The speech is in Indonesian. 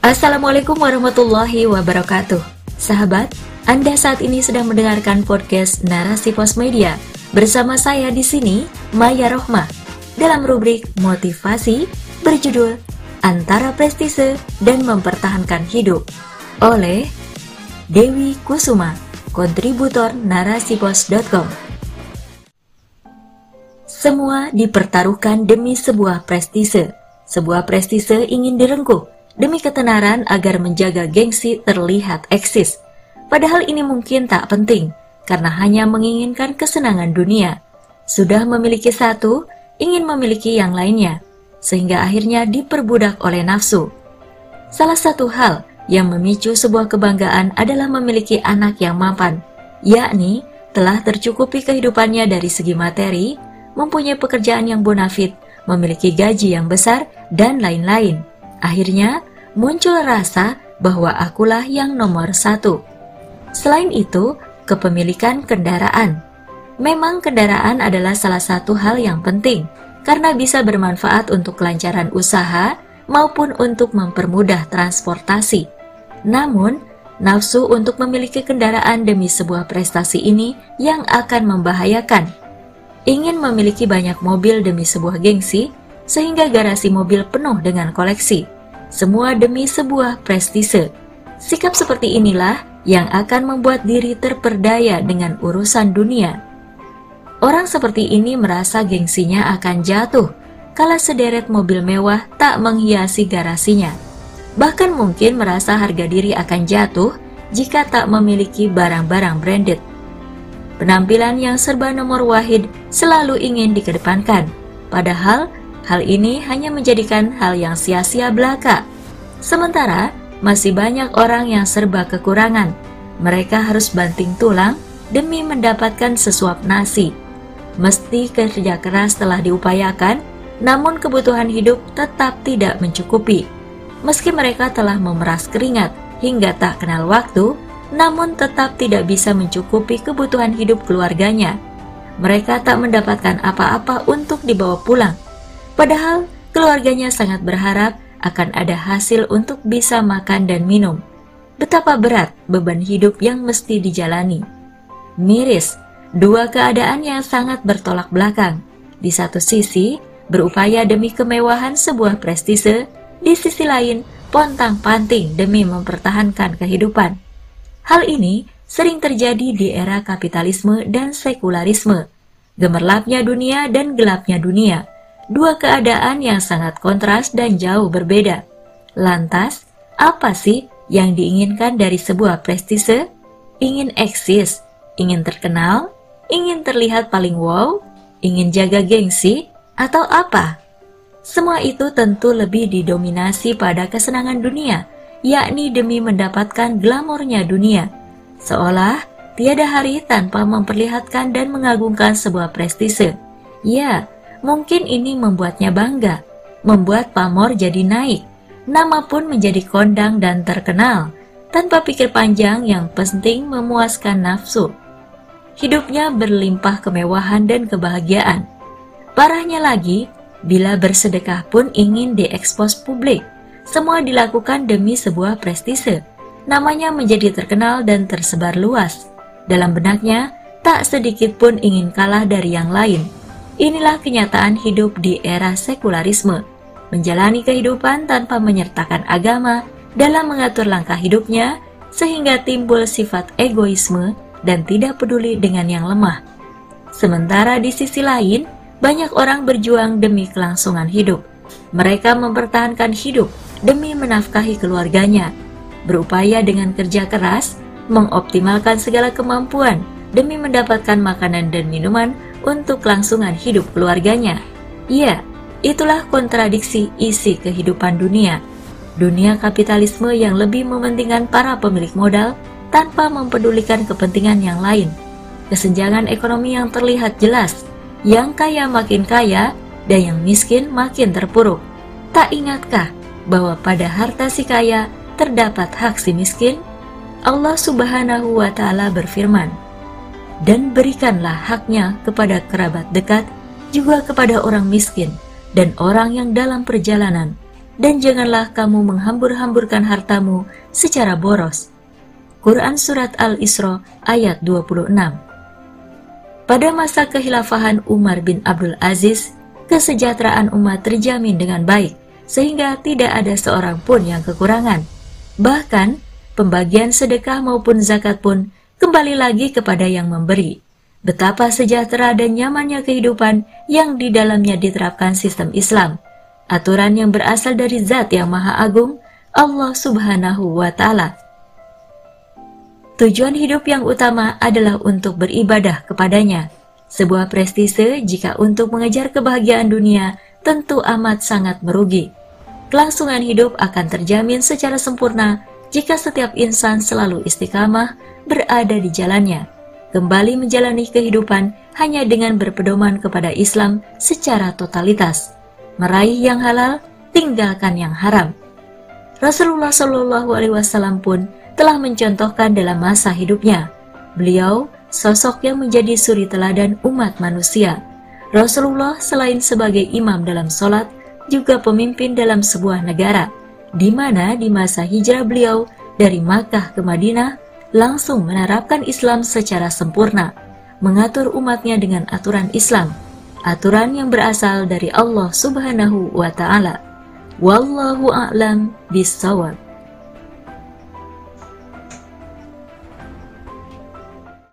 Assalamualaikum warahmatullahi wabarakatuh. Sahabat, Anda saat ini sedang mendengarkan podcast Narasi Pos Media bersama saya di sini, Maya Rohmah, dalam rubrik motivasi berjudul Antara Prestise dan Mempertahankan Hidup oleh Dewi Kusuma, kontributor narasipos.com. Semua dipertaruhkan demi sebuah prestise. Sebuah prestise ingin direngkuh demi ketenaran agar menjaga gengsi terlihat eksis. Padahal ini mungkin tak penting, karena hanya menginginkan kesenangan dunia. Sudah memiliki satu, ingin memiliki yang lainnya, sehingga akhirnya diperbudak oleh nafsu. Salah satu hal yang memicu sebuah kebanggaan adalah memiliki anak yang mapan, yakni telah tercukupi kehidupannya dari segi materi, mempunyai pekerjaan yang bonafit, memiliki gaji yang besar, dan lain-lain. Akhirnya, muncul rasa bahwa akulah yang nomor satu. Selain itu, kepemilikan kendaraan. Memang kendaraan adalah salah satu hal yang penting, karena bisa bermanfaat untuk kelancaran usaha maupun untuk mempermudah transportasi. Namun, nafsu untuk memiliki kendaraan demi sebuah prestasi ini yang akan membahayakan. Ingin memiliki banyak mobil demi sebuah gengsi, sehingga garasi mobil penuh dengan koleksi semua demi sebuah prestise. Sikap seperti inilah yang akan membuat diri terperdaya dengan urusan dunia. Orang seperti ini merasa gengsinya akan jatuh kala sederet mobil mewah tak menghiasi garasinya. Bahkan mungkin merasa harga diri akan jatuh jika tak memiliki barang-barang branded. Penampilan yang serba nomor wahid selalu ingin dikedepankan, padahal Hal ini hanya menjadikan hal yang sia-sia belaka. Sementara masih banyak orang yang serba kekurangan. Mereka harus banting tulang demi mendapatkan sesuap nasi. Mesti kerja keras telah diupayakan, namun kebutuhan hidup tetap tidak mencukupi. Meski mereka telah memeras keringat hingga tak kenal waktu, namun tetap tidak bisa mencukupi kebutuhan hidup keluarganya. Mereka tak mendapatkan apa-apa untuk dibawa pulang Padahal keluarganya sangat berharap akan ada hasil untuk bisa makan dan minum. Betapa berat beban hidup yang mesti dijalani. Miris, dua keadaan yang sangat bertolak belakang. Di satu sisi, berupaya demi kemewahan sebuah prestise, di sisi lain, pontang-panting demi mempertahankan kehidupan. Hal ini sering terjadi di era kapitalisme dan sekularisme, gemerlapnya dunia dan gelapnya dunia, dua keadaan yang sangat kontras dan jauh berbeda. Lantas, apa sih yang diinginkan dari sebuah prestise? Ingin eksis, ingin terkenal, ingin terlihat paling wow, ingin jaga gengsi, atau apa? Semua itu tentu lebih didominasi pada kesenangan dunia, yakni demi mendapatkan glamornya dunia. Seolah tiada hari tanpa memperlihatkan dan mengagungkan sebuah prestise. Ya, Mungkin ini membuatnya bangga, membuat pamor jadi naik, nama pun menjadi kondang dan terkenal, tanpa pikir panjang yang penting memuaskan nafsu. Hidupnya berlimpah kemewahan dan kebahagiaan. Parahnya lagi, bila bersedekah pun ingin diekspos publik. Semua dilakukan demi sebuah prestise. Namanya menjadi terkenal dan tersebar luas. Dalam benaknya, tak sedikit pun ingin kalah dari yang lain Inilah kenyataan hidup di era sekularisme, menjalani kehidupan tanpa menyertakan agama dalam mengatur langkah hidupnya, sehingga timbul sifat egoisme dan tidak peduli dengan yang lemah. Sementara di sisi lain, banyak orang berjuang demi kelangsungan hidup. Mereka mempertahankan hidup demi menafkahi keluarganya, berupaya dengan kerja keras, mengoptimalkan segala kemampuan demi mendapatkan makanan dan minuman untuk kelangsungan hidup keluarganya. Ya, itulah kontradiksi isi kehidupan dunia. Dunia kapitalisme yang lebih mementingkan para pemilik modal tanpa mempedulikan kepentingan yang lain. Kesenjangan ekonomi yang terlihat jelas, yang kaya makin kaya dan yang miskin makin terpuruk. Tak ingatkah bahwa pada harta si kaya terdapat hak si miskin? Allah Subhanahu wa Ta'ala berfirman, dan berikanlah haknya kepada kerabat dekat, juga kepada orang miskin dan orang yang dalam perjalanan, dan janganlah kamu menghambur-hamburkan hartamu secara boros. Quran Surat Al-Isra ayat 26 Pada masa kehilafahan Umar bin Abdul Aziz, kesejahteraan umat terjamin dengan baik, sehingga tidak ada seorang pun yang kekurangan. Bahkan, pembagian sedekah maupun zakat pun kembali lagi kepada yang memberi. Betapa sejahtera dan nyamannya kehidupan yang di dalamnya diterapkan sistem Islam – aturan yang berasal dari zat yang maha agung, Allah subhanahu wa ta'ala. Tujuan hidup yang utama adalah untuk beribadah kepadanya. Sebuah prestise jika untuk mengejar kebahagiaan dunia tentu amat sangat merugi. Kelangsungan hidup akan terjamin secara sempurna jika setiap insan selalu istiqamah berada di jalannya, kembali menjalani kehidupan hanya dengan berpedoman kepada Islam secara totalitas meraih yang halal, tinggalkan yang haram. Rasulullah Shallallahu Alaihi Wasallam pun telah mencontohkan dalam masa hidupnya. Beliau sosok yang menjadi suri teladan umat manusia. Rasulullah selain sebagai imam dalam sholat, juga pemimpin dalam sebuah negara, di mana di masa hijrah beliau dari Makkah ke Madinah langsung menerapkan Islam secara sempurna, mengatur umatnya dengan aturan Islam, aturan yang berasal dari Allah Subhanahu wa taala. Wallahu a'lam bissawab.